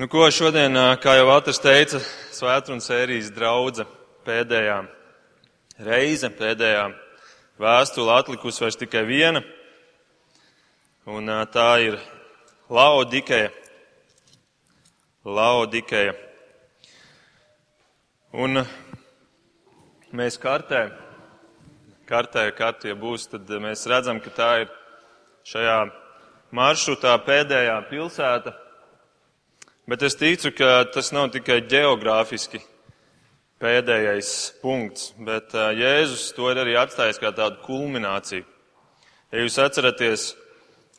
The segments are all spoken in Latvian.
Nu, ko šodien, kā jau Valters teica, svētdienas sērijas draudze pēdējā reize, pēdējā vēstule atlikusi vairs tikai viena, un tā ir Laodikeja. Laodikeja. Un mēs kartē, kartē, kartē, ja būs, tad mēs redzam, ka tā ir šajā maršrutā pēdējā pilsēta. Bet es ticu, ka tas nav tikai geogrāfiski pēdējais punkts, bet Jēzus to ir arī atstājis kā tādu kulmināciju. Ja jūs atceraties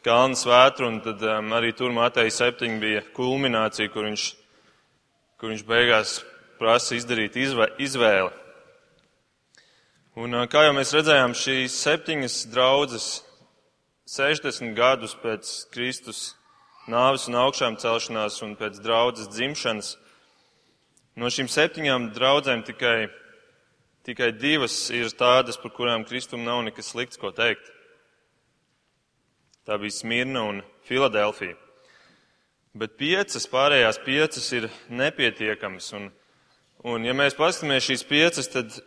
Kalnu svētru, un tad um, arī tur Mateja 7 bija kulminācija, kur viņš, kur viņš beigās prasa izdarīt izvē, izvēli. Un kā jau mēs redzējām, šīs septiņas draudzes 60 gadus pēc Kristus nāves un augšām celšanās un pēc draudzes dzimšanas, no šīm septiņām draudzēm tikai, tikai divas ir tādas, par kurām Kristum nav nekas slikts ko teikt. Tā bija Smirna un Filadelfija. Bet piecas, pārējās piecas ir nepietiekamas. Un, un ja mēs paskatāmies šīs piecas, tad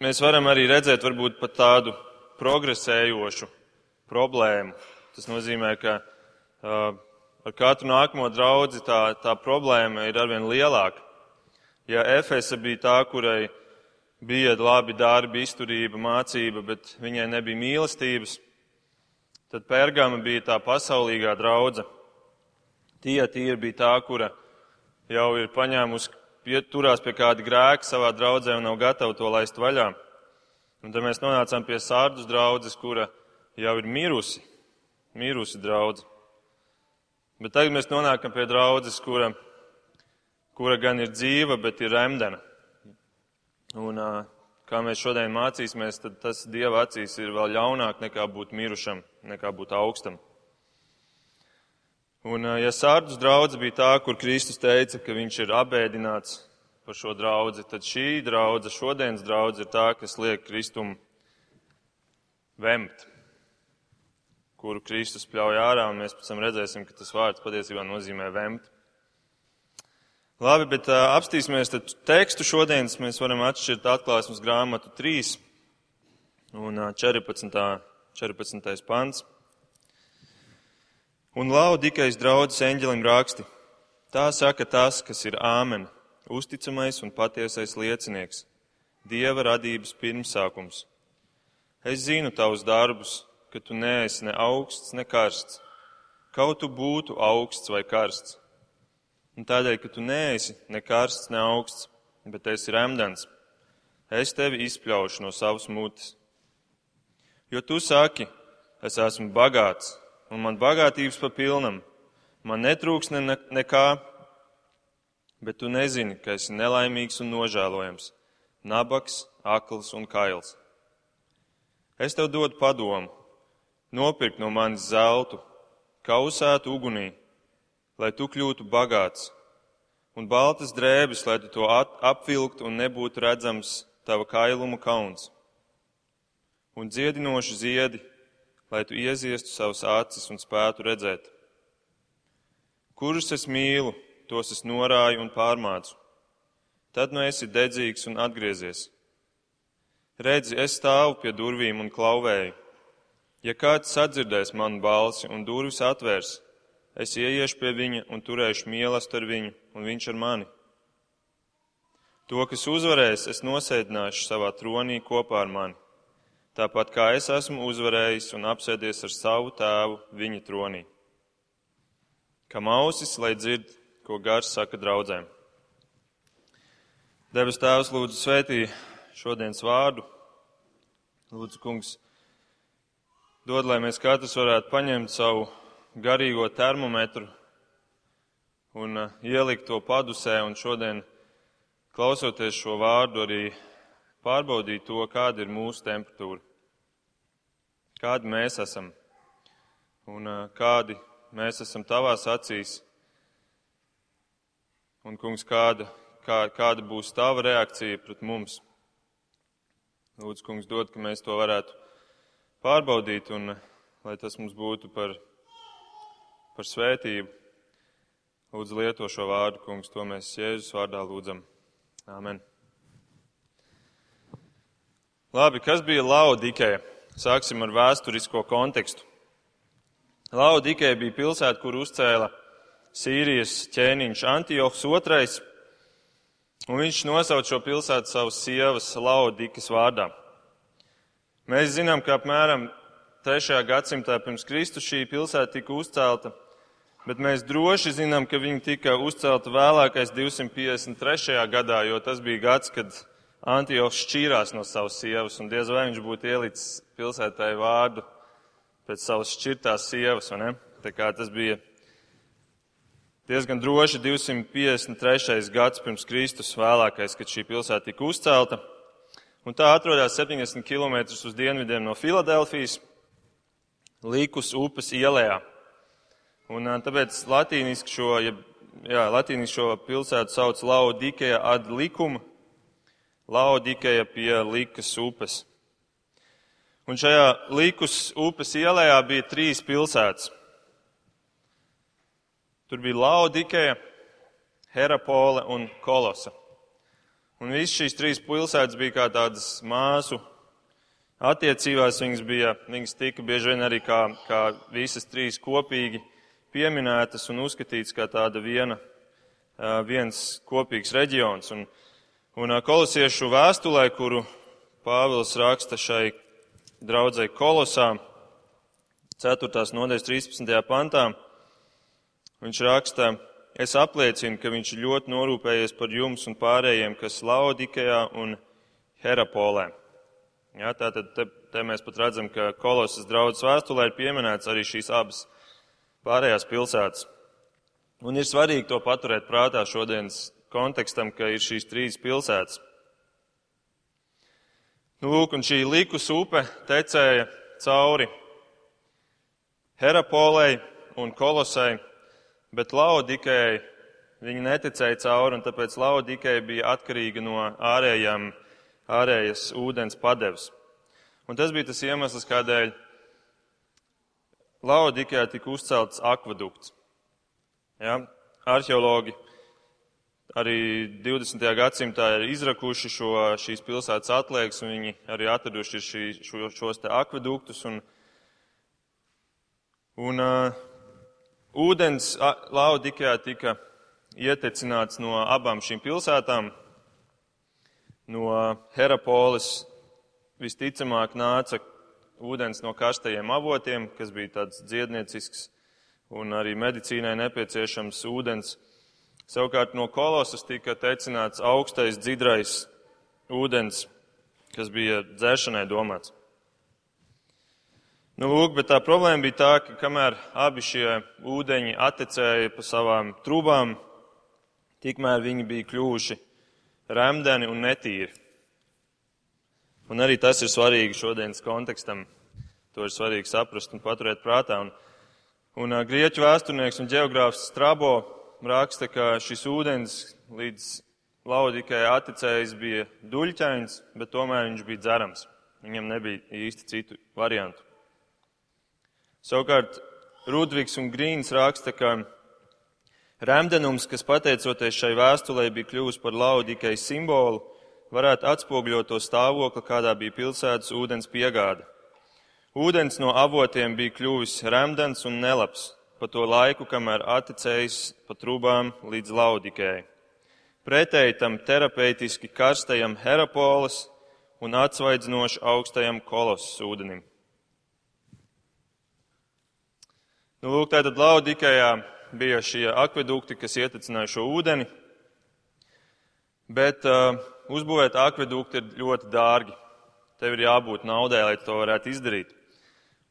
mēs varam arī redzēt varbūt pat tādu progresējošu problēmu. Tas nozīmē, ka uh, ar katru nākamo draudzi tā, tā problēma ir arvien lielāka. Ja Efesa bija tā, kurai bija labi darbi, izturība, mācība, bet viņai nebija mīlestības, Tad Pērgama bija tā pasaulīgā draudza. Tie tīri bija tā, kura jau ir paņēmusi, turās pie kāda grēka savā draudzē un nav gatava to laist vaļā. Un tad mēs nonācām pie sārdus draudzes, kura jau ir mirusi, mirusi draudze. Bet tagad mēs nonākam pie draudzes, kura, kura gan ir dzīva, bet ir remdena. Un kā mēs šodien mācīsimies, tad tas Dieva acīs ir vēl ļaunāk nekā būt mirušam, nekā būt augstam. Un, ja sārdus draudze bija tā, kur Kristus teica, ka viņš ir abēdināts par šo draudzi, tad šī draudze, šodienas draudze ir tā, kas liek Kristum vemt, kuru Kristus pļauj ārā, un mēs pēc tam redzēsim, ka tas vārds patiesībā nozīmē vemt. Labi, bet uh, apstīsimies tekstu šodienas. Mēs varam atšķirt atklāsmes grāmatu 3 un uh, 14. 14. pants. Un laudikais draudzes eņģelim raksti. Tā saka tas, kas ir āmen, uzticamais un patiesais liecinieks, Dieva radības pirmsākums. Es zinu tavus darbus, ka tu neesi ne augsts, ne karsts. Kaut tu būtu augsts vai karsts Un tādēļ, ka tu neesi ne karsts, ne augsts, bet esi remdens, es tevi izpļaušu no savas mutes. Jo tu saki, es esmu bagāts, un man bagātības pa pilnam, man netrūks ne, ne, nekā, bet tu nezini, ka esi nelaimīgs un nožēlojams, nabaks, akls un kails. Es tev dodu padomu, nopirkt no manis zeltu, kausētu ugunī, lai tu kļūtu bagāts, un baltas drēbes, lai tu to apvilktu un nebūtu redzams tava kailuma kauns, un dziedinoši ziedi, lai tu ieziestu savus acis un spētu redzēt. Kurus es mīlu, tos es norāju un pārmācu. Tad nu esi dedzīgs un atgriezies. Redzi, es stāvu pie durvīm un klauvēju. Ja kāds sadzirdēs manu balsi un durvis atvērs, Es ieiešu pie viņa un turēšu mīlestību ar viņu, un viņš ar mani. To, kas uzvarēs, es nosēdināšu savā tronī kopā ar mani, tāpat kā es esmu uzvarējis un apsēdies ar savu tēvu viņa tronī. Kam ausis, lai dzird, ko gars saka draudzēm. Debes Tēvs lūdzu svētī šodienas vārdu. Lūdzu, kungs, dod, lai mēs katrs varētu paņemt savu garīgo termometru un uh, ielikt to padusē un šodien, klausoties šo vārdu, arī pārbaudīt to, kāda ir mūsu temperatūra, kādi mēs esam un uh, kādi mēs esam tavās acīs. Un, kungs, kāda, kā, kāda būs tava reakcija pret mums? Lūdzu, kungs, dod, ka mēs to varētu pārbaudīt un lai tas mums būtu par par svētību. Lūdzu, lieto šo vārdu, kungs, to mēs Jēzus vārdā lūdzam. Āmen. Labi, kas bija Laudikē? Sāksim ar vēsturisko kontekstu. Laudikē bija pilsēta, kur uzcēla Sīrijas ķēniņš Antiohs II, un viņš nosauca šo pilsētu savas sievas Laudikas vārdā. Mēs zinām, ka apmēram 3. gadsimtā pirms Kristus šī pilsēta tika uzcelta, bet mēs droši zinām, ka viņa tika uzcelta vēlākais 253. gadā, jo tas bija gads, kad Antiohs šķīrās no savas sievas, un diez vai viņš būtu ielicis pilsētai vārdu pēc savas šķirtās sievas? Tā kā tas bija diezgan droši 253. gads pirms Kristus vēlākais, kad šī pilsēta tika uzcelta. Un tā atrodas 70 km uz dienvidiem no Filadelfijas, Līkus upes ielējā. Un tāpēc latīniski šo, ja, jā, latīniski šo pilsētu sauc Laudikeja ad likuma, Laudikeja pie Likas upes. Un šajā Likas upes ielējā bija trīs pilsētas. Tur bija Laudikeja, Herapole un Kolosa. Un visas šīs trīs pilsētas bija kā tādas māsu attiecībās. Viņas, bija, viņas tika bieži vien arī kā, kā visas trīs kopīgi pieminētas un uzskatītas kā tāda viena, viens kopīgs reģions. Un, Un kolosiešu vēstulē, kuru Pāvils raksta šai draudzē kolosā, 4. nodaļas 13. pantā, viņš raksta, es apliecinu, ka viņš ļoti norūpējies par jums un pārējiem, kas Laudikajā un Herapolē. Jā, tātad te, te mēs pat redzam, ka kolosas draudzes vēstulē ir pieminēts arī šīs abas pārējās pilsētas. Un ir svarīgi to paturēt prātā šodienas kontekstam, ka ir šīs trīs pilsētas. Nu, lūk, un šī likus upe tecēja cauri Herapolei un Kolosai, bet Laudikei viņa neticēja cauri, un tāpēc Laudikei bija atkarīga no ārējām, ārējas ūdens padevas. Un tas bija tas iemesls, kādēļ Laudikē tika uzcelts akvadukts. Ja? Arheologi arī 20. gadsimtā ir izrakuši šo, šīs pilsētas atliekas, un viņi arī atraduši šī, šo, šos te akveduktus. Un, un uh, ūdens Laudikajā tika ietecināts no abām šīm pilsētām. No Herapolis visticamāk nāca ūdens no karstajiem avotiem, kas bija tāds dziedniecisks un arī medicīnai nepieciešams ūdens. Savukārt no kolosas tika tecināts augstais dzidrais ūdens, kas bija dzēršanai domāts. Nu, lūk, bet tā problēma bija tā, ka kamēr abi šie ūdeņi atecēja pa savām trūbām, tikmēr viņi bija kļuvuši remdeni un netīri. Un arī tas ir svarīgi šodienas kontekstam. To ir svarīgi saprast un paturēt prātā. Un, un grieķu vēsturnieks un geogrāfs Strabo raksta, ka šis ūdens līdz laudikai atticējis bija duļķains, bet tomēr viņš bija dzerams. Viņam nebija īsti citu variantu. Savukārt Rudvigs un Grīns raksta, ka remdenums, kas pateicoties šai vēstulē bija kļuvis par laudikai simbolu, varētu atspogļot to stāvokli, kādā bija pilsētas ūdens piegāde. Ūdens no avotiem bija kļuvis remdens un nelabs, pa to laiku, kamēr atticējis pa trūbām līdz laudikēji. Pretēji tam terapeitiski karstajam herapolis un atsvaidzinoši augstajam kolosas ūdenim. Nu, lūk, tātad laudikējā bija šie akvedukti, kas ietecināja šo ūdeni, bet uh, uzbūvēt akvedukti ir ļoti dārgi. Tev ir jābūt naudai, lai to varētu izdarīt.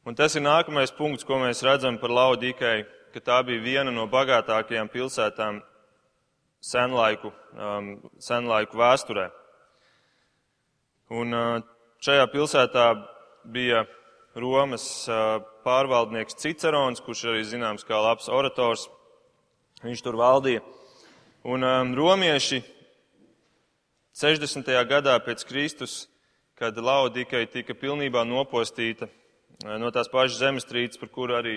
Un tas ir nākamais punkts, ko mēs redzam par Laudīkai, ka tā bija viena no bagātākajām pilsētām senlaiku, um, senlaiku vēsturē. Un uh, šajā pilsētā bija Romas uh, pārvaldnieks Cicerons, kurš arī zināms kā labs orators. Viņš tur valdīja. Un um, romieši 60. gadā pēc Kristus, kad Laudīkai tika pilnībā nopostīta, no tās pašas zemestrīces, par kuru arī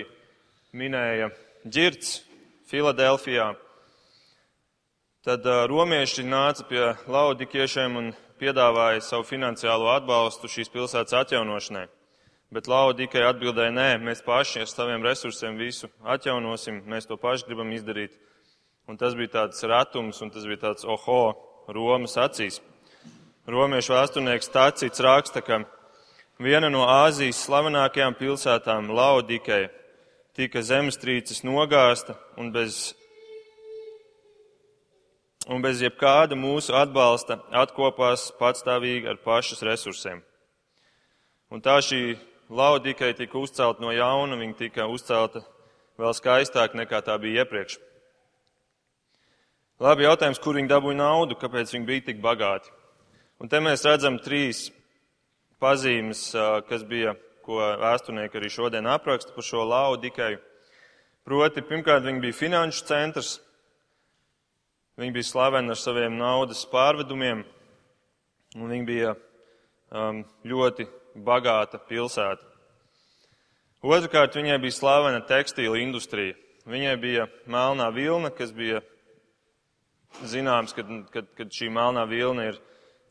minēja Girts Filadelfijā. tad uh, romieši nāca pie laudikiešiem un piedāvāja savu finansiālo atbalstu šīs pilsētas atjaunošanai. Bet Laudikai atbildēja, nē, mēs paši ar saviem resursiem visu atjaunosim, mēs to paši gribam izdarīt. Un tas bija tāds ratums, un tas bija tāds oho Romas acīs. Romiešu vēsturnieks Tācits raksta, ka viena no Āzijas slavenākajām pilsētām, Laudikai, tika zemestrīces nogāsta un bez, un bez jebkāda mūsu atbalsta atkopās patstāvīgi ar pašas resursiem. Un tā šī Laudikai tika uzcelta no jauna, viņa tika uzcelta vēl skaistāk nekā tā bija iepriekš. Labi jautājums, kur viņi dabūja naudu, kāpēc viņi bija tik bagāti. Un te mēs redzam trīs pazīmes, kas bija, ko vēsturnieki arī šodien apraksta par šo Laudikai. Proti, pirmkārt, viņi bija finanšu centrs, viņi bija slaveni ar saviem naudas pārvedumiem, un viņi bija um, ļoti bagāta pilsēta. Otrakārt, viņai bija slavena tekstīla industrija. Viņai bija melnā vilna, kas bija zināms, kad, kad, kad šī melnā vilna ir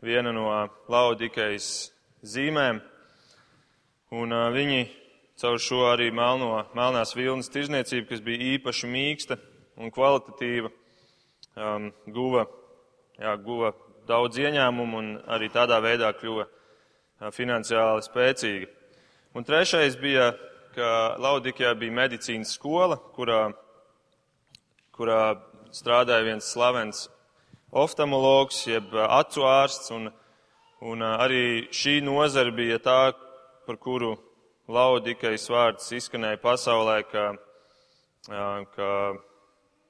viena no laudikejas zīmēm. Un uh, viņi caur šo arī melno, melnās vilnas tirzniecību, kas bija īpaši mīksta un kvalitatīva, um, guva, jā, guva daudz ieņēmumu un arī tādā veidā kļuva finansiāli spēcīga. Un trešais bija, ka Laudikijā bija medicīnas skola, kurā, kurā strādāja viens slavens oftalmologs, jeb acu ārsts, un, un arī šī nozara bija tā, par kuru Laudikais vārds izskanēja pasaulē, ka, ka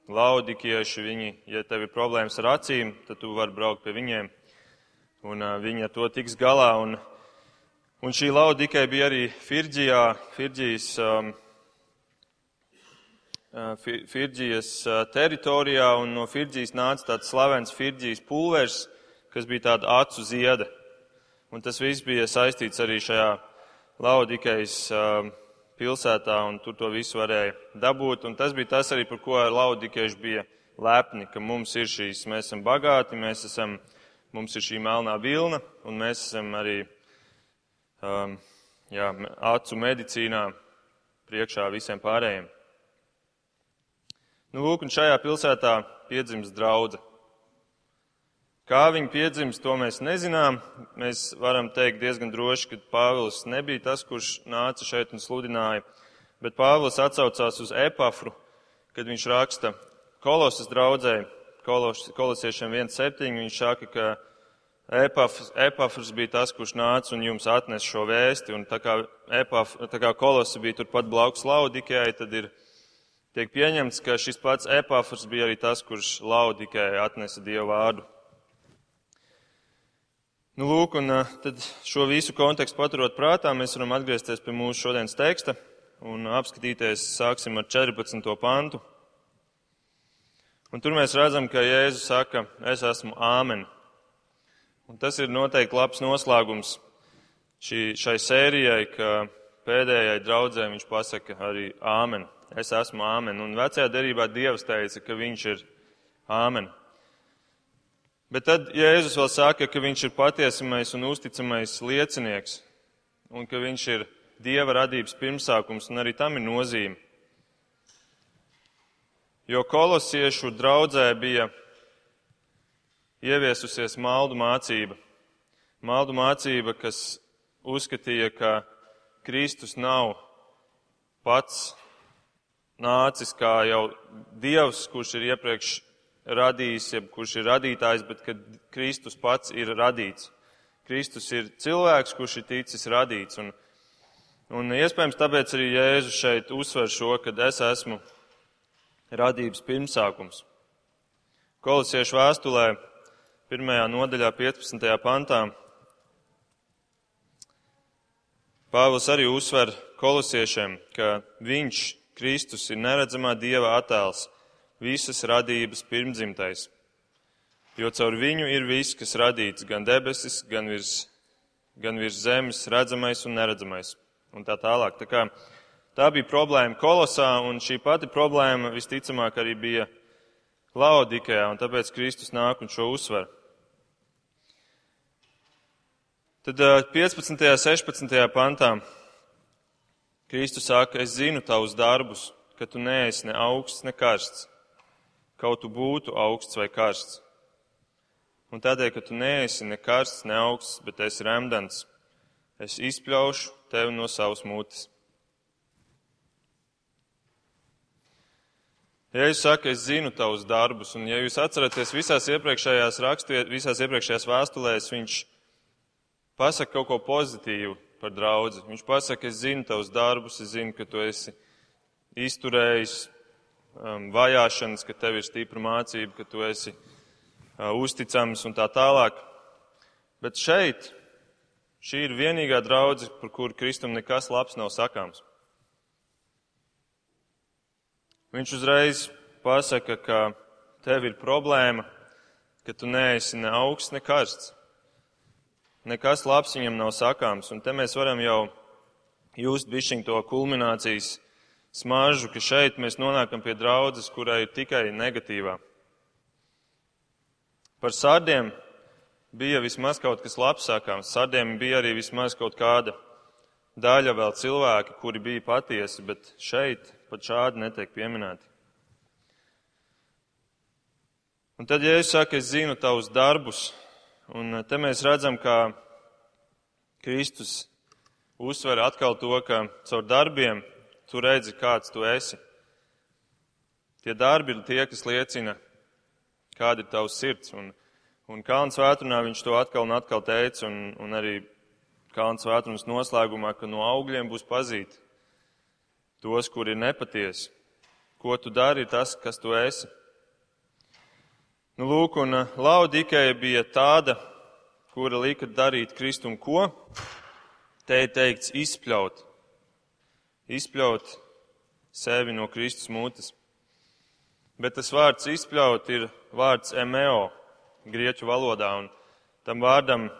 laudikieši, viņi, ja tev ir problēmas ar acīm, tad tu vari braukt pie viņiem, un viņi ar to tiks galā. Un, Un šī laudikai bija arī Firģijā, Firģijas, um, uh, Firģijas uh, teritorijā, un no Firģijas nāca tāds slavens Firģijas pulvers, kas bija tāda acu ziede. Un tas viss bija saistīts arī šajā laudikais um, pilsētā, un tur to visu varēja dabūt. Un tas bija tas arī, par ko laudikieši bija lepni, ka mums ir šīs, mēs esam bagāti, mēs esam, mums ir šī melnā vilna, un mēs esam arī um, jā, acu medicīnā priekšā visiem pārējiem. Nu, lūk, un šajā pilsētā piedzimst draudze. Kā viņi piedzimst, to mēs nezinām. Mēs varam teikt diezgan droši, ka Pāvils nebija tas, kurš nāca šeit un sludināja, bet Pāvils atsaucās uz epafru, kad viņš raksta kolosas draudzē, kolosiešiem 1.7. Viņš saka, ka Epafrs, bija tas, kurš nāca un jums atnes šo vēsti, un tā kā, Epaf, tā kā kolosi bija turpat blakus Laudikējai, tad ir tiek pieņemts, ka šis pats Epafrs bija arī tas, kurš Laudikējai atnesa Dievu vārdu. Nu, lūk, un tad šo visu kontekstu paturot prātā, mēs varam atgriezties pie mūsu šodienas teksta un apskatīties, sāksim ar 14. pantu. Un tur mēs redzam, ka Jēzus saka, es esmu āmen. Un tas ir noteikti labs noslēgums šī, šai sērijai, ka pēdējai draudzē viņš pasaka arī āmen. Es esmu āmen. Un vecajā derībā Dievs teica, ka viņš ir āmen. Bet tad Jēzus vēl saka, ka viņš ir patiesamais un uzticamais liecinieks, un ka viņš ir Dieva radības pirmsākums, un arī tam ir nozīme. Jo kolosiešu draudzē bija ieviesusies maldu mācība. Maldu mācība, kas uzskatīja, ka Kristus nav pats nācis kā jau Dievs, kurš ir iepriekš radījis, jeb kurš ir radītājs, bet ka Kristus pats ir radīts. Kristus ir cilvēks, kurš ir ticis radīts. Un, un iespējams tāpēc arī Jēzus šeit uzsver šo, ka es esmu radības pirmsākums. Kolosiešu vēstulē pirmajā nodaļā, 15. pantā. Pāvils arī uzsver kolosiešiem, ka viņš, Kristus, ir neredzamā Dieva attēls, visas radības pirmdzimtais. Jo caur viņu ir viss, kas radīts, gan debesis, gan virs, gan virs zemes, redzamais un neredzamais. Un tā tālāk. Tā, kā, tā bija problēma kolosā, un šī pati problēma visticamāk arī bija Laudikajā, un tāpēc Kristus nāk un šo uzsver. Tad 15. un 16. pantā Kristus saka, es zinu tavus darbus, ka tu neesi ne augsts, ne karsts, kaut tu būtu augsts vai karsts. Un tādēļ, ka tu neesi ne karsts, ne augsts, bet esi remdens, es izpļaušu tevi no savas mutes. Ja jūs sakat, es zinu tavus darbus, un ja jūs atceraties visās iepriekšējās rakstviet, visās iepriekšējās vēstulēs, viņš pasaka kaut ko pozitīvu par draudzi. Viņš pasaka, es zinu tavus darbus, es zinu, ka tu esi izturējis um, vajāšanas, ka tev ir stipra mācība, ka tu esi uh, uzticams un tā tālāk. Bet šeit šī ir vienīgā draudze, par kuru Kristum nekas labs nav sakāms. Viņš uzreiz pasaka, ka tev ir problēma, ka tu neesi ne augsts, ne karsts. Nekas labs viņam nav sakāms, un te mēs varam jau just bišķiņ to kulminācijas smaržu, ka šeit mēs nonākam pie draudzes, kurai ir tikai negatīvā. Par sārdiem bija vismaz kaut kas labs sakāms. Sārdiem bija arī vismaz kaut kāda daļa vēl cilvēki, kuri bija patiesi, bet šeit pat šādi netiek pieminēti. Un tad, ja es saku, es zinu tavus darbus, un te mēs redzam, kā Kristus uzsver atkal to, ka caur darbiem tu redzi, kāds tu esi. Tie darbi ir tie, kas liecina, kāda ir tavs sirds. Un, un Kalns vētrunā viņš to atkal un atkal teica, un, un arī Kalns vētrunas noslēgumā, ka no augļiem būs pazīti tos, kuri ir nepatiesi. Ko tu dari, tas, kas tu esi. Nu, lūk, un uh, Laudikeja bija tāda, kura lika darīt kristumu ko? Te ir teikts izpļaut. Izpļaut sevi no Kristus mutes. Bet tas vārds izpļaut ir vārds emeo grieķu valodā, un tam vārdam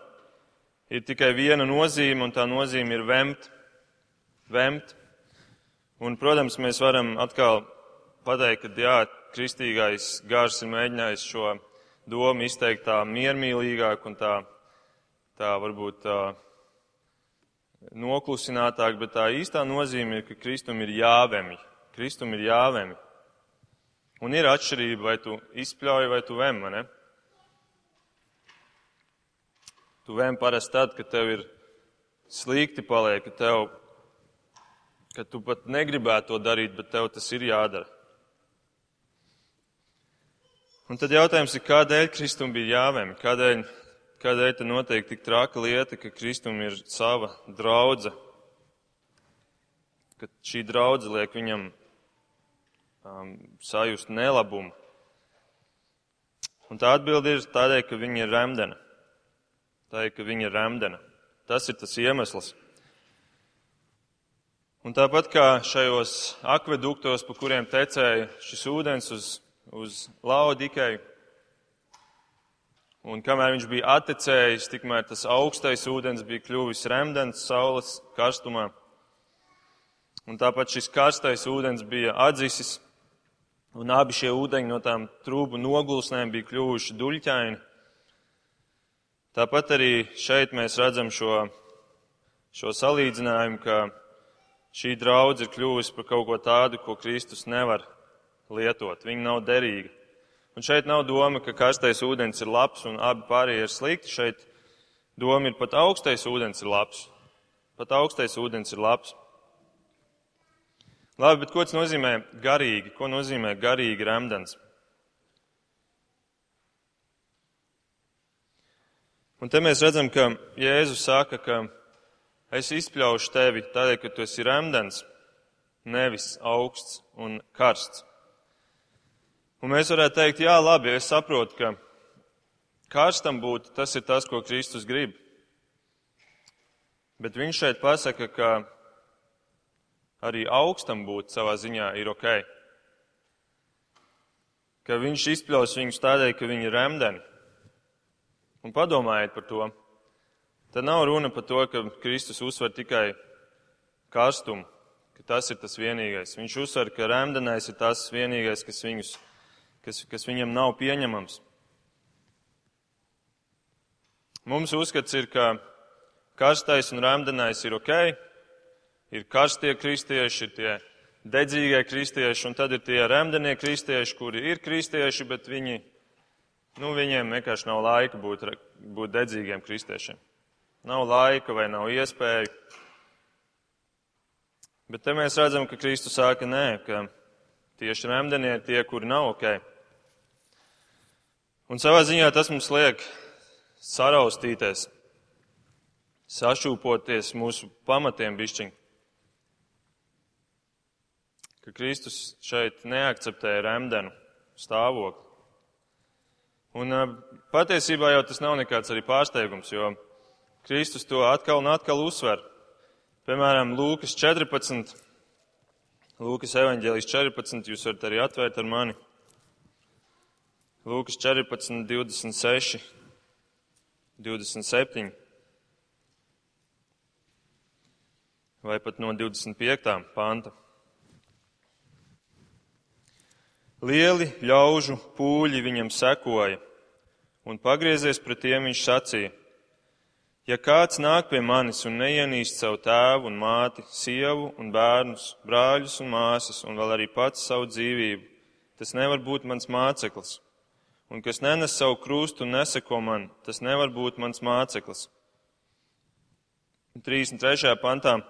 ir tikai viena nozīme, un tā nozīme ir vemt. Vemt. Un, protams, mēs varam atkal pateikt, ka jā, kristīgais gars ir mēģinājis šo domu izteikt tā miermīlīgāk un tā, tā varbūt tā noklusinātāk, bet tā īstā nozīme ir, ka Kristum ir jāvemj. Kristum ir jāvemj. Un ir atšķirība, vai tu izpļauj, vai tu vem, vai ne? Tu vem parasti tad, kad tev ir slikti paliek, ka tev ka tu pat negribētu to darīt, bet tev tas ir jādara. Un tad jautājums ir, kādēļ Kristum bija jāvem? Kādēļ, kādēļ te notiek tik traka lieta, ka Kristum ir sava draudze? Ka šī draudze liek viņam um, sajust nelabumu. Un tā atbilde ir tādēļ, ka viņa ir remdena. Tādēļ, ka viņa ir remdena. Tas ir tas iemesls. Un tāpat kā šajos akveduktos, pa kuriem tecēja šis ūdens uz, uz laudikai, un kamēr viņš bija attecējis, tikmēr tas augstais ūdens bija kļuvis remdens saules karstumā. Un tāpat šis karstais ūdens bija atdzisis, un abi šie ūdeņi no tām trūbu nogulsnēm bija kļuvuši duļķaini. Tāpat arī šeit mēs redzam šo, šo salīdzinājumu, ka šī draudze ir kļuvusi par kaut ko tādu, ko Kristus nevar lietot. Viņa nav derīga. Un šeit nav doma, ka karstais ūdens ir labs un abi pārējie ir slikti. Šeit doma ir pat augstais ūdens ir labs. Pat augstais ūdens ir labs. Labi, bet ko tas nozīmē garīgi? Ko nozīmē garīgi remdens? Un te mēs redzam, ka Jēzus saka, ka Es izpļaušu tevi tādēļ, ka tu esi remdens, nevis augsts un karsts. Un mēs varētu teikt, jā, labi, es saprotu, ka karstam būt, tas ir tas, ko Kristus grib. Bet viņš šeit pasaka, ka arī augstam būt savā ziņā ir ok. Ka viņš izpļaus viņus tādēļ, ka viņi ir remdeni. Un padomājiet par to. Tad nav runa par to, ka Kristus uzsver tikai karstumu, ka tas ir tas vienīgais. Viņš uzsver, ka remdenais ir tas vienīgais, kas viņus kas, kas viņam nav pieņemams. Mums uzskats ir, ka karstais un rāmdenais ir ok, ir karstie kristieši, ir tie dedzīgie kristieši, un tad ir tie rāmdenie kristieši, kuri ir kristieši, bet viņi, nu, viņiem vienkārši nav laika būt, būt dedzīgiem kristiešiem. Nav laika vai nav iespēju. Bet te mēs redzam, ka Kristus saka nē, ka tieši rāmdenie ir tie, kuri nav ok. Un savā ziņā tas mums liek saraustīties, sašūpoties mūsu pamatiem bišķiņ. Ka Kristus šeit neakceptēja remdenu stāvokli. Un patiesībā jau tas nav nekāds arī pārsteigums, jo Kristus to atkal un atkal uzsver. Piemēram, Lūkas 14, Lūkas evaņģēlijas 14, jūs varat arī atvērt ar mani. Lūkas 14, 26. 27. vai pat no 25. panta. Lieli ļaužu pūļi viņam sekoja, un pagriezies pret tiem viņš sacīja: Ja kāds nāk pie manis un neienīst savu tēvu un māti, sievu un bērnus, brāļus un māsas, un vēl arī pats savu dzīvību, tas nevar būt mans māceklis un kas nenes savu krustu un neseko man, tas nevar būt mans māceklis. 33. pantā.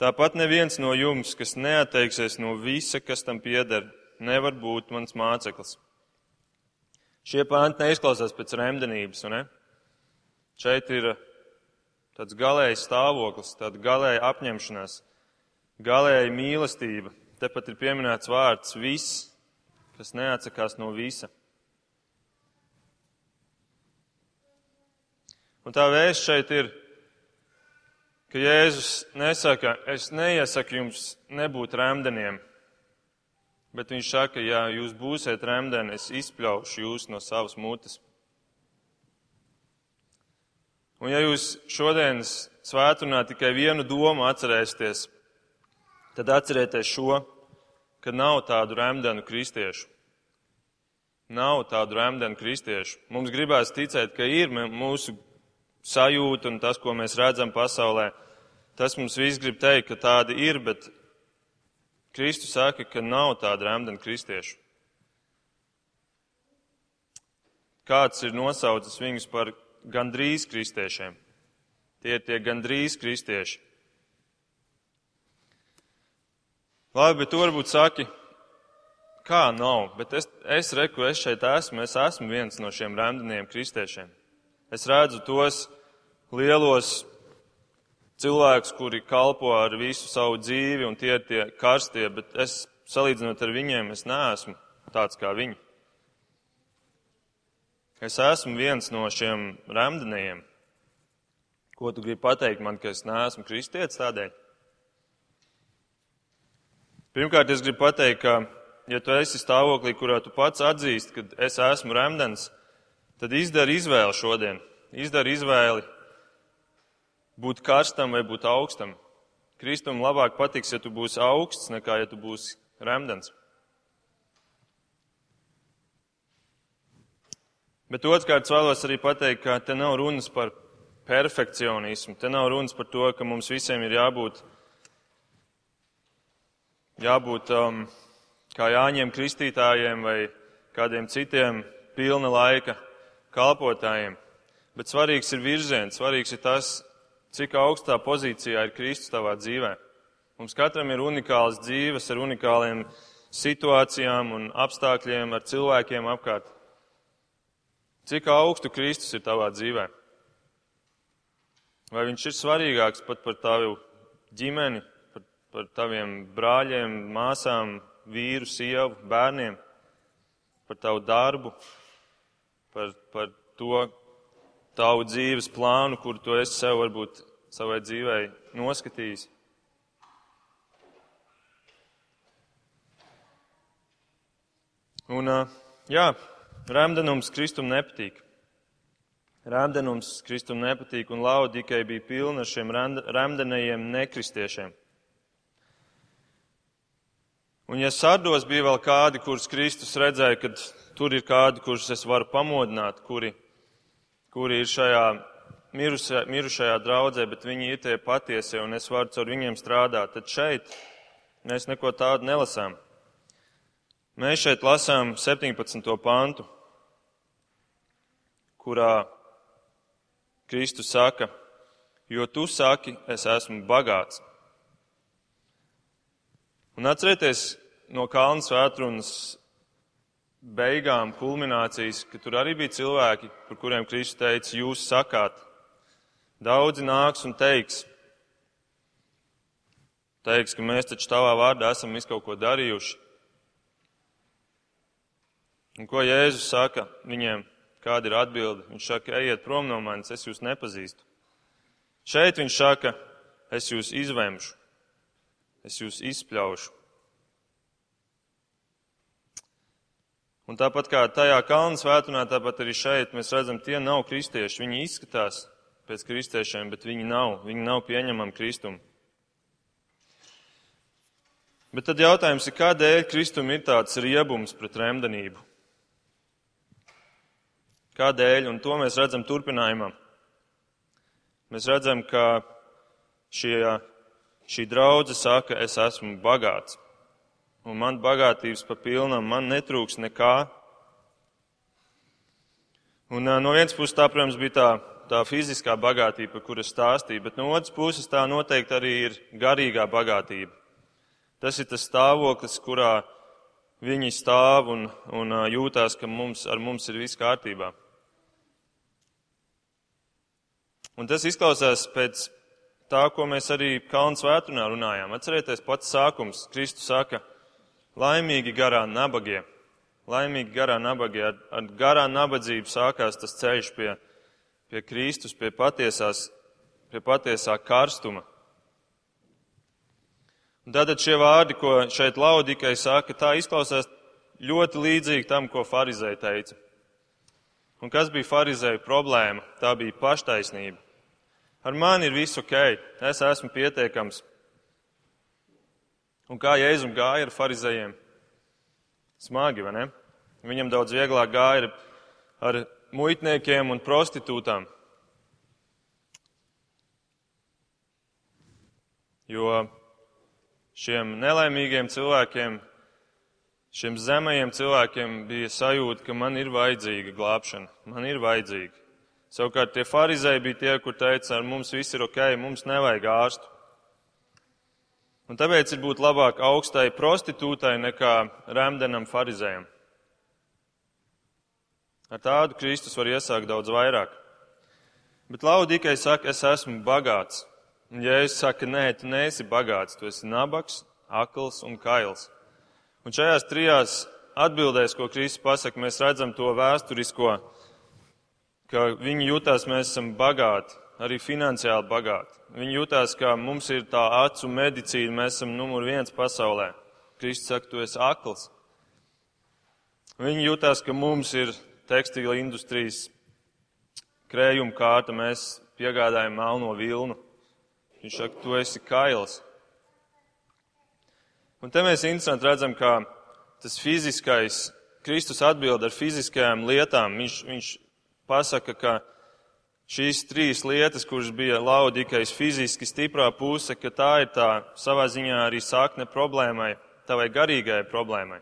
Tāpat neviens no jums, kas neatteiksies no visa, kas tam pieder, nevar būt mans māceklis. Šie panti neizklausās pēc remdenības, ne? Šeit ir tāds galējs stāvoklis, tāda galēja apņemšanās, galēja mīlestība. Tepat ir pieminēts vārds viss, kas neatsakās no visa. Un tā vēsts šeit ir, ka Jēzus nesaka, es neiesaku jums nebūt remdeniem, bet viņš saka, ja jūs būsiet remdeni, es izpļaušu jūs no savas mutes. Un ja jūs šodienas svētdienā tikai vienu domu atcerēsieties, tad atcerieties šo, ka nav tādu remdenu kristiešu. Nav tādu remdenu kristiešu. Mums gribās ticēt, ka ir mūsu sajūta un tas, ko mēs redzam pasaulē, tas mums viss grib teikt, ka tādi ir, bet Kristus saka, ka nav tāda remdena kristiešu. Kāds ir nosaucis viņus par gandrīz kristiešiem? Tie ir tie gandrīz kristieši. Labi, bet tu varbūt saki, kā nav, bet es, es reku, es šeit esmu, es esmu viens no šiem remdeniem kristiešiem. Es redzu tos lielos cilvēkus, kuri kalpo ar visu savu dzīvi, un tie ir tie karstie, bet es, salīdzinot ar viņiem, es neesmu tāds kā viņi. Es esmu viens no šiem remdenējiem. Ko tu gribi pateikt man, ka es neesmu kristietis tādēļ? Pirmkārt, es gribu pateikt, ka, ja tu esi stāvoklī, kurā tu pats atzīsti, ka es esmu remdens, tad izdari izvēli šodien. Izdari izvēli būt karstam vai būt augstam. Kristum labāk patiks, ja tu būsi augsts, nekā ja tu būsi remdens. Bet otrkārt vēlos arī pateikt, ka te nav runas par perfekcionismu. Te nav runas par to, ka mums visiem ir jābūt, jābūt um, kā Jāņiem kristītājiem vai kādiem citiem pilna laika kalpotājiem. Bet svarīgs ir virziens, svarīgs ir tas, cik augstā pozīcijā ir Kristus tavā dzīvē. Mums katram ir unikāls dzīves ar unikāliem situācijām un apstākļiem, ar cilvēkiem apkārt. Cik augstu Kristus ir tavā dzīvē? Vai viņš ir svarīgāks pat par tavu ģimeni, par, par taviem brāļiem, māsām, vīru, sievu, bērniem, par tavu darbu, par, par to, tavu dzīves plānu, kur tu esi sev varbūt savai dzīvei noskatījis. Un, jā, rēmdenums Kristum nepatīk. Rēmdenums Kristum nepatīk, un Laudīkai bija pilna ar šiem rēmdenajiem nekristiešiem. Un ja sardos bija vēl kādi, kurus Kristus redzēja, kad tur ir kādi, kurus es varu pamodināt, kuri, kuri ir šajā mirušajā, mirušajā draudzē, bet viņi ir tie patiesie un es varu caur viņiem strādāt, tad šeit mēs neko tādu nelasām. Mēs šeit lasām 17. pantu, kurā Kristus saka, jo tu saki, es esmu bagāts. Un atcerieties no Kalnu svētrunas beigām, kulminācijas, ka tur arī bija cilvēki, par kuriem Kristus teica, jūs sakāt. Daudzi nāks un teiks, teiks, ka mēs taču tavā vārdā esam visu kaut ko darījuši. Un ko Jēzus saka viņiem? Kāda ir atbilde? Viņš saka, ejiet prom no manis, es jūs nepazīstu. Šeit viņš saka, es jūs izvemšu, es jūs izspļaušu. Un tāpat kā tajā kalnu svētdienā, tāpat arī šeit mēs redzam, tie nav kristieši. Viņi izskatās pēc kristiešiem, bet viņi nav. Viņi nav pieņemami kristumi. Bet tad jautājums ir, kādēļ kristum ir tāds riebums pret remdenību? Kādēļ? Un to mēs redzam turpinājumā. Mēs redzam, ka šie, šī draudze saka, es esmu bagāts. Un man bagātības pa pilnam, man netrūks nekā. Un no vienas puses tā, protams, bija tā, tā fiziskā bagātība, par kuru es stāstīju, bet no otras puses tā noteikti arī ir garīgā bagātība. Tas ir tas stāvoklis, kurā viņi stāv un, un jūtās, ka mums, ar mums ir viss kārtībā. Un tas izklausās pēc tā, ko mēs arī Kalnu svētdienā runājām. Atcerieties, pats sākums. Kristus saka, laimīgi garā nabagie. Laimīgi garā nabagie. Ar, ar garā nabadzību sākās tas ceļš pie, pie Kristus, pie, patiesās, pie patiesā karstuma. Un tātad šie vārdi, ko šeit laudikai saka, tā izklausās ļoti līdzīgi tam, ko farizēji teica. Un kas bija farizēju problēma? Tā bija paštaisnība. Ar mani ir viss ok, es esmu pietiekams. Un kā Jēzum gāja ar farizējiem? Smagi, vai ne? Viņam daudz vieglāk gāja ar, ar muitniekiem un prostitūtām. Jo šiem nelaimīgiem cilvēkiem, šiem zemajiem cilvēkiem bija sajūta, ka man ir vajadzīga glābšana, man ir vajadzīga. Savukārt tie farizēji bija tie, kur teica, ar mums viss ir ok, mums nevajag ārstu. Un tāpēc ir būt labāk augstai prostitūtai nekā remdenam farizējam. Ar tādu Kristus var iesākt daudz vairāk. Bet Laudīkai saka, es esmu bagāts. Un ja es saku, nē, tu neesi bagāts, tu esi nabaks, akls un kails. Un šajās trijās atbildēs, ko Kristus pasaka, mēs redzam to vēsturisko ka viņi jutās, mēs esam bagāti, arī finansiāli bagāti. Viņi jutās, ka mums ir tā acu medicīna, mēs esam numur viens pasaulē. Kristus saka, tu esi akls. Viņi jutās, ka mums ir tekstīla industrijas krējuma kārta, mēs piegādājam melno vilnu. Viņš saka, tu esi kails. Un te mēs interesanti redzam, ka tas fiziskais, Kristus atbild ar fiziskajām lietām. Viņš, viņš pasaka, ka šīs trīs lietas, kuras bija laudīgais fiziski stiprā puse, ka tā ir tā savā ziņā arī sakne problēmai, tavai garīgajai problēmai.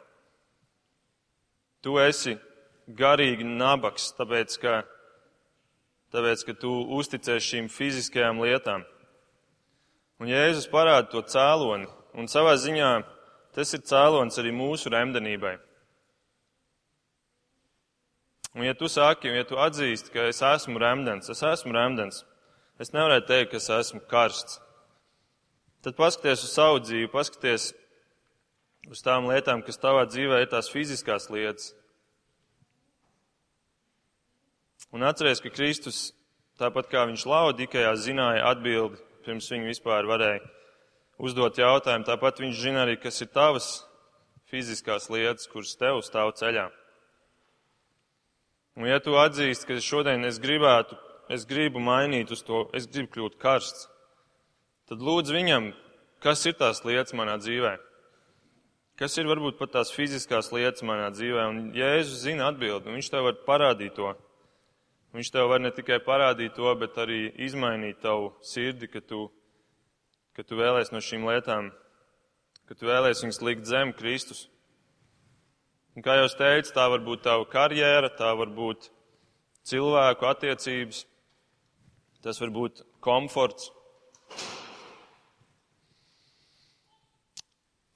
Tu esi garīgi nabaks, tāpēc ka, tāpēc, ka tu uzticies šīm fiziskajām lietām. Un Jēzus parāda to cēloni, un savā ziņā tas ir cēlonis arī mūsu remdenībai. Un ja tu saki, ja tu atzīsti, ka es esmu remdens, es esmu remdens, es nevarētu teikt, ka es esmu karsts. Tad paskaties uz savu dzīvi, paskaties uz tām lietām, kas tavā dzīvē ir tās fiziskās lietas. Un atceries, ka Kristus, tāpat kā viņš laudikajā, zināja atbildi, pirms viņa vispār varēja uzdot jautājumu, tāpat viņš zina arī, kas ir tavas fiziskās lietas, kuras tev stāv ceļā. Un ja tu atzīsti, ka šodien es gribētu, es gribu mainīt uz to, es gribu kļūt karsts, tad lūdzu viņam, kas ir tās lietas manā dzīvē. Kas ir varbūt pat tās fiziskās lietas manā dzīvē? Un Jēzus zina atbildi, un viņš tev var parādīt to. Viņš tev var ne tikai parādīt to, bet arī izmainīt tavu sirdi, ka tu, ka tu vēlēsies no šīm lietām, ka tu vēlēsies viņus likt zem Kristus. Un kā jau teicu, tā var būt tava karjera, tā var būt cilvēku attiecības, tas var būt komforts.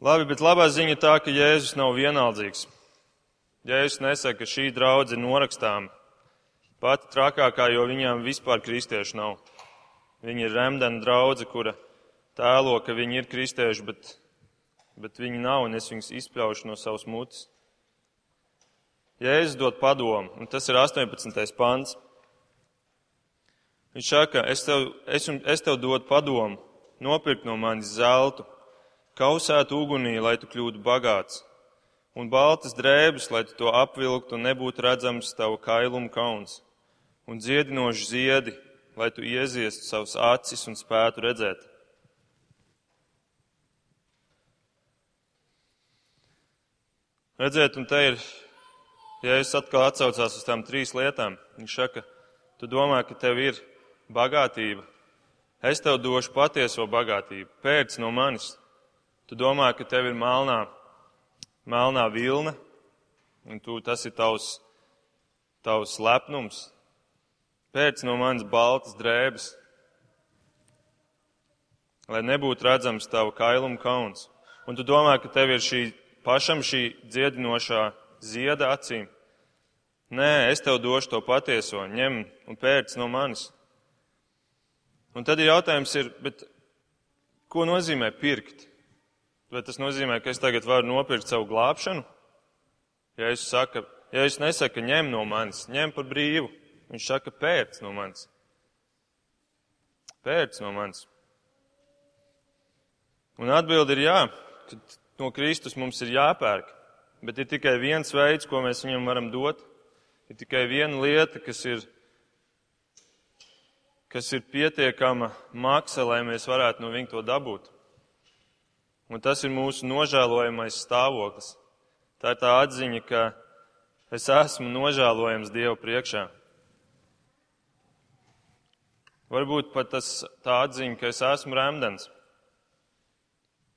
Labi, bet labā ziņa tā, ka Jēzus nav vienaldzīgs. Jēzus nesaka, ka šī draudze ir norakstāma. Pati trakākā, jo viņām vispār kristiešu nav. Viņi ir remdena draudze, kura tēlo, ka viņi ir kristieši, bet, bet viņi nav, un es viņus izpļaušu no savas mutes. Jēzus dod padomu, un tas ir 18. pants. Viņš saka, es tev, es, es tev dodu padomu, nopirkt no manis zeltu, kausēt ugunī, lai tu kļūtu bagāts, un baltas drēbes, lai tu to apvilktu un nebūtu redzams tava kailuma kauns, un dziedinoši ziedi, lai tu ieziestu savus acis un spētu redzēt. Redzēt, un te ir, es atkal atsaucās uz tām trīs lietām, viņš saka, tu domā, ka tev ir bagātība. Es tev došu patieso bagātību, pēc no manis. Tu domā, ka tev ir melnā, melnā vilna, un tu, tas ir tavs, tavs lepnums. Pēc no manas baltas drēbes, lai nebūtu redzams tavu kailumu kauns. Un tu domā, ka tev ir šī pašam šī dziedinošā zieda acīm. Nē, es tev došu to patieso, ņem un pēc no manis. Un tad ir jautājums, ir, bet, ko nozīmē pirkt? Vai tas nozīmē, ka es tagad varu nopirkt savu glābšanu? Ja es, saka, ja es nesaku, ņem no manis, ņem par brīvu, viņš saka, pēc no manis. Pēc no manis. Un atbildi ir jā, ka no Kristus mums ir jāpērk, bet ir tikai viens veids, ko mēs viņam varam dot. Ir tikai viena lieta, kas ir, kas ir pietiekama maksa, lai mēs varētu no viņa to dabūt. Un tas ir mūsu nožēlojamais stāvoklis. Tā ir tā atziņa, ka es esmu nožēlojams Dievu priekšā. Varbūt pat tas tā atziņa, ka es esmu remdens.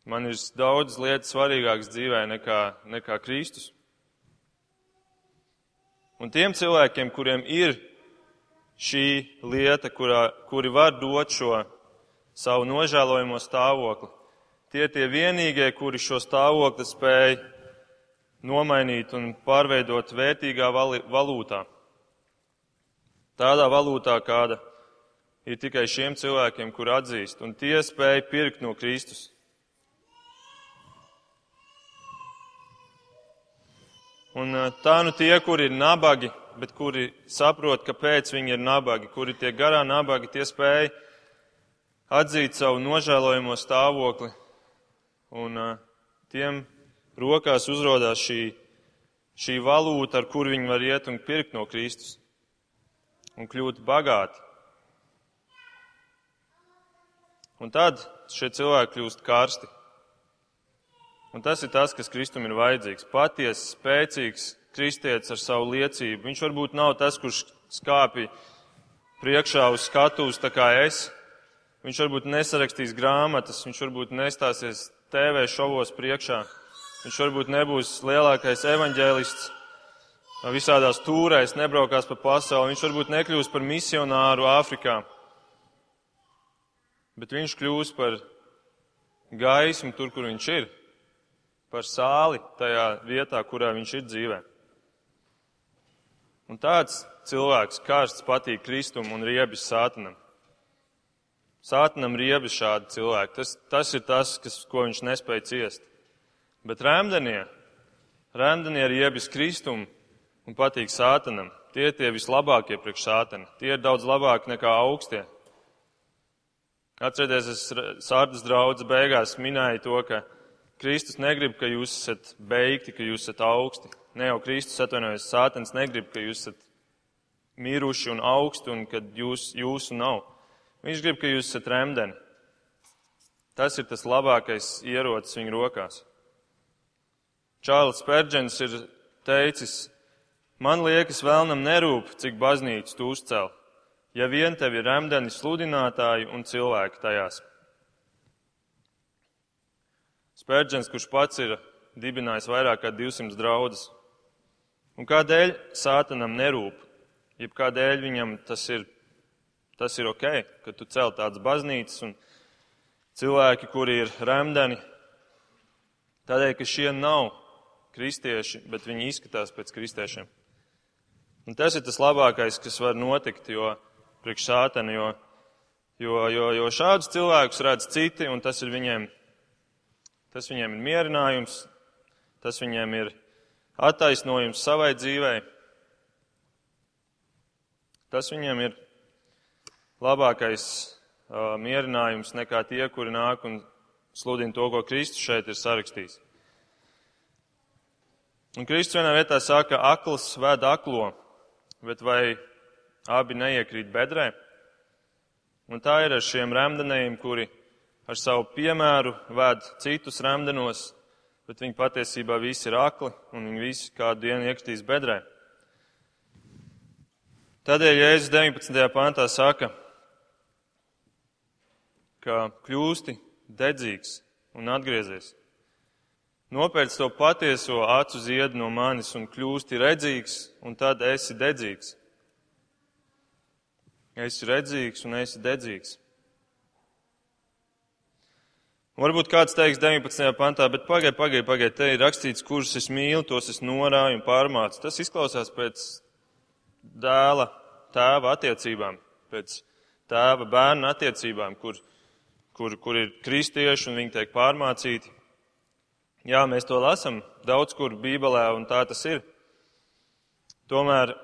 Man ir daudz lietas svarīgākas dzīvē nekā, nekā Kristus. Un tiem cilvēkiem, kuriem ir šī lieta, kurā, kuri var dot šo savu nožēlojamo stāvokli, Tie tie vienīgie, kuri šo stāvokli spēj nomainīt un pārveidot vērtīgā valūtā. Tādā valūtā, kāda ir tikai šiem cilvēkiem, kur atzīst, un tie spēj pirkt no Kristus. Un tā nu tie, kuri ir nabagi, bet kuri saprot, kāpēc viņi ir nabagi, kuri tie garā nabagi, tie spēj atzīt savu nožēlojamo stāvokli un tiem rokās uzrādās šī, šī valūta, ar kur viņi var iet un pirkt no Kristus un kļūt bagāti. Un tad šie cilvēki kļūst karsti. Un tas ir tas, kas Kristum ir vajadzīgs. Patiesi, spēcīgs kristietis ar savu liecību. Viņš varbūt nav tas, kurš skāpj priekšā uz skatuves tā kā es. Viņš varbūt nesarakstīs grāmatas, viņš varbūt nestāsies TV šovos priekšā. Viņš varbūt nebūs lielākais evaņģēlists visādās tūrēs, nebraukās pa pasauli. Viņš varbūt nekļūs par misionāru Āfrikā. Bet viņš kļūs par gaismu tur, kur viņš ir. Par sāli tajā vietā, kurā viņš ir dzīvē. Un tāds cilvēks karsts patīk Kristum un riebis sātanam. Sātanam riebi šādi cilvēki. Tas, tas ir tas, kas, ko viņš nespēja ciest. Bet rēmdenie, rēmdenie riebis Kristum un patīk sātanam. Tie ir tie vislabākie priekš sātana. Tie ir daudz labāki nekā augstie. Atcerieties, es sārdas draudz beigās minēju to, ka Kristus negrib, ka jūs esat beigti, ka jūs esat augsti. Ne jau Kristus atvainojas, sātans negrib, ka jūs esat miruši un augsti un ka jūs, jūsu nav. Viņš grib, ka jūs esat remdeni. Tas ir tas labākais ierocis viņa rokās. Čārlis Pērģens ir teicis, man liekas, vēlnam nerūp, cik baznīcu tu uzcēl, ja vien tev ir remdeni sludinātāji un cilvēki tajās. Spērģens, kurš pats ir dibinājis vairāk kā 200 draudzes. Un kādēļ sātanam nerūp, jeb kādēļ viņam tas ir, tas ir ok, ka tu cel tādas baznīcas un cilvēki, kuri ir remdeni, tādēļ, ka šie nav kristieši, bet viņi izskatās pēc kristiešiem. Un tas ir tas labākais, kas var notikt, jo priekš sātana, jo, jo, jo, jo šādus cilvēkus redz citi, un tas ir viņiem, tas viņiem ir mierinājums, tas viņiem ir attaisnojums savai dzīvei. Tas viņiem ir labākais uh, mierinājums nekā tie, kuri nāk un sludina to, ko Kristus šeit ir sarakstījis. Un Kristus vienā vietā saka, akls ved aklo, bet vai abi neiekrīt bedrē? Un tā ir ar šiem remdenējiem, kuri ar savu piemēru ved citus remdenos, bet viņi patiesībā visi ir akli un viņi visi kādu dienu iekritīs bedrē. Tādēļ Jēzus 19. pantā saka, ka kļūsti dedzīgs un atgriezies. Nopērc to patieso acu ziedu no manis un kļūsti redzīgs, un tad esi dedzīgs. Esi redzīgs un esi dedzīgs. Varbūt kāds teiks 19. pantā, bet pagaidi, pagaidi, pagaidi, te ir rakstīts, kurus es mīlu, tos es norāju un pārmācu. Tas izklausās pēc dēla, tēva attiecībām, pēc tēva bērna attiecībām, kur, kur, kur ir kristieši un viņi tiek pārmācīti. Jā, mēs to lasam daudz kur Bībelē, un tā tas ir. Tomēr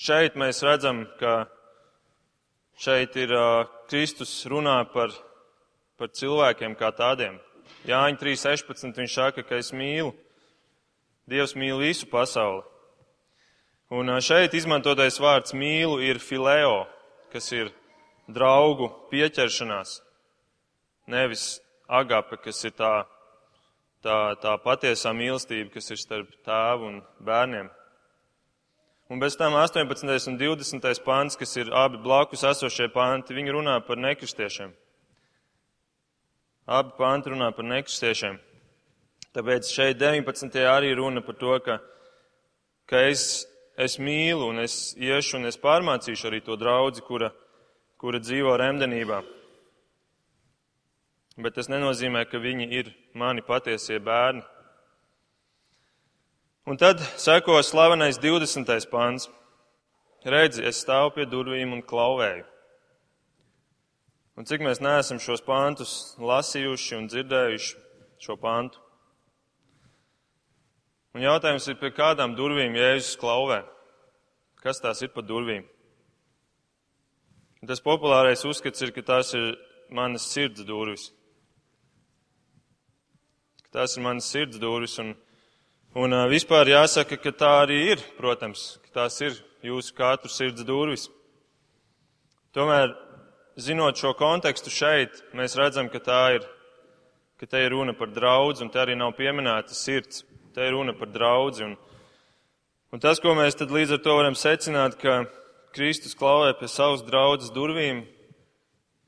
šeit mēs redzam, ka šeit ir uh, Kristus runā par, par cilvēkiem kā tādiem. Jāņa 3.16. viņš saka, ka es mīlu, Dievs mīl visu pasauli. Un šeit izmantotais vārds mīlu ir fileo, kas ir draugu pieķeršanās, nevis agape, kas ir tā, tā, tā patiesā mīlestība, kas ir starp tēvu un bērniem. Un bez tam 18. un 20. pāns, kas ir abi blakus esošie panti, viņi runā par nekristiešiem. Abi panti runā par nekristiešiem. Tāpēc šeit 19. arī runa par to, ka, ka es, es mīlu un es iešu un es pārmācīšu arī to draudzi, kura, kura dzīvo remdenībā bet tas nenozīmē, ka viņi ir mani patiesie bērni. Un tad seko slavenais 20. pāns. Redzi, es stāvu pie durvīm un klauvēju. Un cik mēs neesam šos pāntus lasījuši un dzirdējuši šo pāntu? Un jautājums ir, pie kādām durvīm Jēzus klauvē? Kas tās ir pa durvīm? Un tas populārais uzskats ir, ka tās ir manas sirds durvis. Tās ir manas sirds durvis. Un, un vispār jāsaka, ka tā arī ir, protams, ka tās ir jūsu katru sirds durvis. Tomēr, zinot šo kontekstu šeit, mēs redzam, ka tā ir, ka te ir runa par draudz, un te arī nav pieminēta sirds. Te ir runa par draudzi. Un, un tas, ko mēs tad līdz ar to varam secināt, ka Kristus klauvē pie savas draudzes durvīm,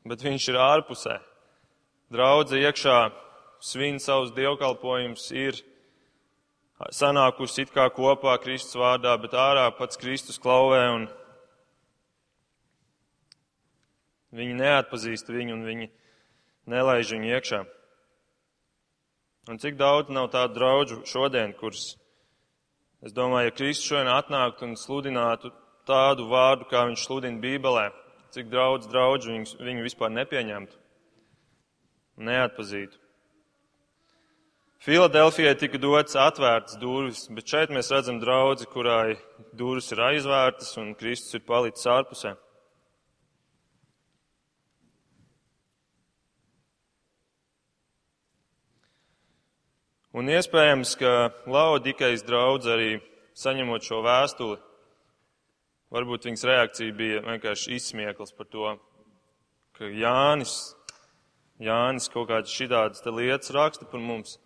bet viņš ir ārpusē. Draudze iekšā svin savus dievkalpojumus, ir sanākusi it kā kopā Kristus vārdā, bet ārā pats Kristus klauvē un viņi neatpazīst viņu un viņi nelaiž viņu iekšā. Un cik daudz nav tādu draudžu šodien, kurus, es domāju, ja Kristus šodien atnāktu un sludinātu tādu vārdu, kā viņš sludina Bībelē, cik daudz draudžu viņu, viņu vispār nepieņemtu, neatpazītu. Filadelfijai tika dots atvērtas durvis, bet šeit mēs redzam draudzi, kurai durvis ir aizvērtas un Kristus ir palicis ārpusē. Un iespējams, ka Laudikais draudz arī saņemot šo vēstuli, varbūt viņas reakcija bija vienkārši izsmiekls par to, ka Jānis, Jānis kaut kādas šitādas lietas raksta par mums.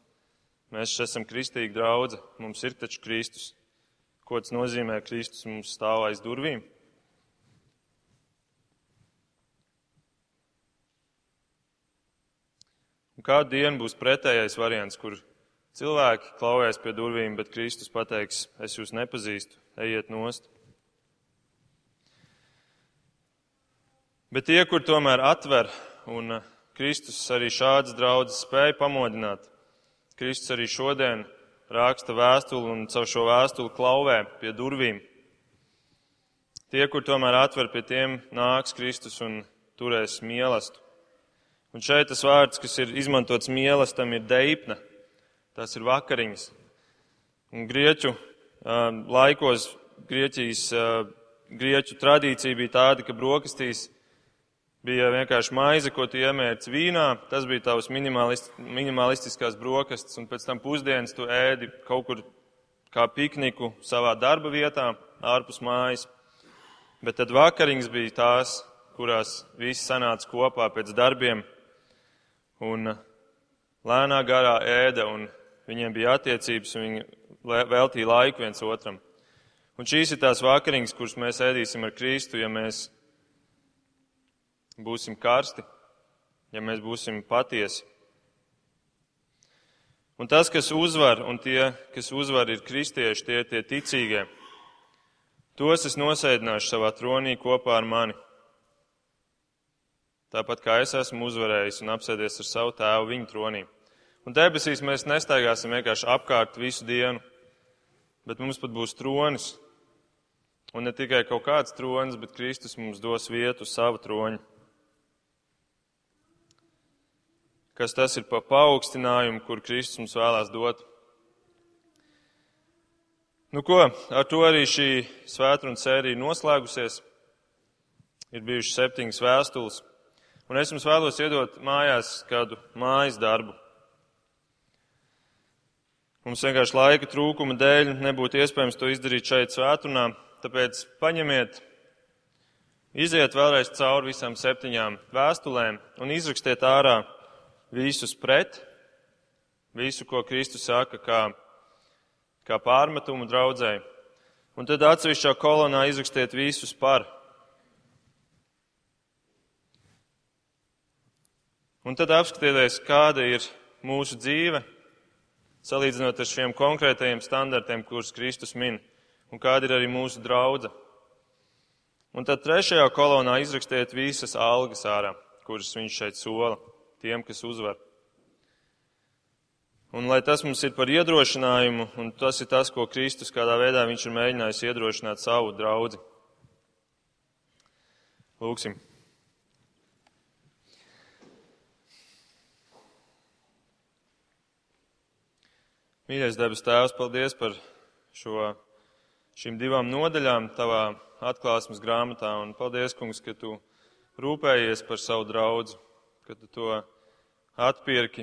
Mēs esam kristīgi draudze, mums ir taču Kristus. Ko tas nozīmē, Kristus mums stāv aiz durvīm? Un kādu dienu būs pretējais variants, kur cilvēki klauvēs pie durvīm, bet Kristus pateiks, es jūs nepazīstu, ejiet nost. Bet tie, kur tomēr atver, un Kristus arī šādas draudzes spēja pamodināt, Kristus arī šodien raksta vēstuli un caur šo vēstuli klauvē pie durvīm. Tie, kur tomēr atver pie tiem, nāks Kristus un turēs mīlestību. Un šeit tas vārds, kas ir izmantots mīlestam, ir deipna. Tas ir vakariņas. Un grieķu uh, laikos, Grieķijas, uh, grieķu tradīcija bija tāda, ka brokastīs bija vienkārši maize, ko tu iemērci vīnā. Tas bija tavs minimalist, minimalistiskās brokastis, un pēc tam pusdienas tu ēdi kaut kur kā pikniku savā darba vietā, ārpus mājas. Bet tad vakariņas bija tās, kurās visi sanāca kopā pēc darbiem un lēnā garā ēda, un viņiem bija attiecības, un viņi veltīja laiku viens otram. Un šīs ir tās vakariņas, kuras mēs ēdīsim ar Kristu, ja mēs būsim karsti, ja mēs būsim patiesi. Un tas, kas uzvar, un tie, kas uzvar, ir kristieši, tie ir tie ticīgie. Tos es nosēdināšu savā tronī kopā ar mani tāpat kā es esmu uzvarējis un apsēdies ar savu tēvu viņa tronī. Un debesīs mēs nestaigāsim vienkārši apkārt visu dienu, bet mums pat būs tronis. Un ne tikai kaut kāds tronis, bet Kristus mums dos vietu savu troni. Kas tas ir pa paaugstinājumu, kur Kristus mums vēlās dot? Nu ko, ar to arī šī svētdienas sērija noslēgusies. Ir bijušas septiņas vēstules. Un es jums vēlos iedot mājās kādu mājas darbu. Mums vienkārši laika trūkuma dēļ nebūtu iespējams to izdarīt šeit svētunā, tāpēc paņemiet, iziet vēlreiz cauri visām septiņām vēstulēm un izrakstiet ārā visus pret, visu, ko Kristus saka, kā, kā pārmetumu draudzēji. Un tad atsevišķā kolonā izrakstiet visus par. Un tad apskatieties, kāda ir mūsu dzīve, salīdzinot ar šiem konkrētajiem standartiem, kurus Kristus min, un kāda ir arī mūsu draudza. Un tad trešajā kolonā izrakstiet visas algas ārā, kuras viņš šeit sola tiem, kas uzvar. Un lai tas mums ir par iedrošinājumu, un tas ir tas, ko Kristus kādā veidā viņš ir mēģinājis iedrošināt savu draudzi. Lūksim! Mīļais debes Tēvs, paldies par šo, šīm divām nodaļām tavā atklāsmes grāmatā, un paldies, kungs, ka tu rūpējies par savu draudzu, ka tu to atpirki,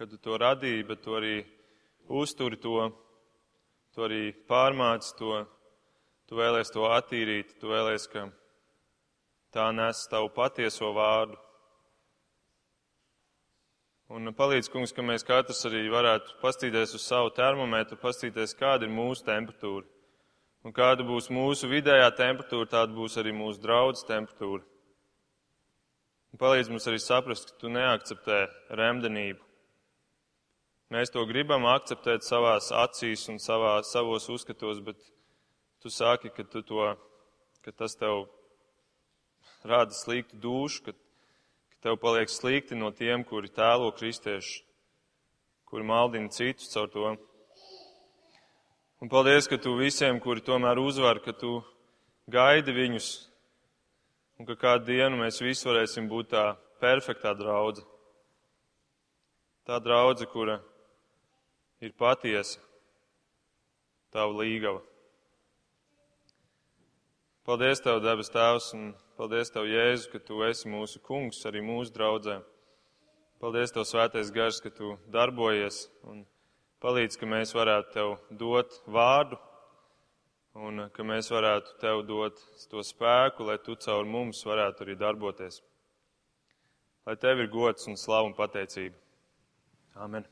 ka tu to radīji, bet tu arī uzturi to, tu arī pārmāci to, tu vēlies to attīrīt, tu vēlies, ka tā nes tavu patieso vārdu. Un palīdz, kungs, ka mēs katrs arī varētu pastīties uz savu termometru, pastīties, kāda ir mūsu temperatūra. Un kāda būs mūsu vidējā temperatūra, tāda būs arī mūsu draudzes temperatūra. Un palīdz mums arī saprast, ka tu neakceptē remdenību. Mēs to gribam akceptēt savās acīs un savā, savos uzskatos, bet tu saki, ka, tu to, ka tas tev rāda sliktu dušu, ka tev paliek slikti no tiem, kuri tēlo kristieši, kuri maldina citus caur to. Un paldies, ka tu visiem, kuri tomēr uzvar, ka tu gaidi viņus, un ka kādu dienu mēs visi varēsim būt tā perfektā draudze. Tā draudze, kura ir patiesa, tava līgava. Paldies, Tev, debes Tēvs, un paldies Tev, Jēzu, ka Tu esi mūsu kungs, arī mūsu draudzē. Paldies, Tev, Svētais Gars, ka Tu darbojies un palīdz, ka mēs varētu Tev dot vārdu un ka mēs varētu Tev dot to spēku, lai Tu caur mums varētu arī darboties. Lai Tev ir gods un slavu un pateicība. Amen.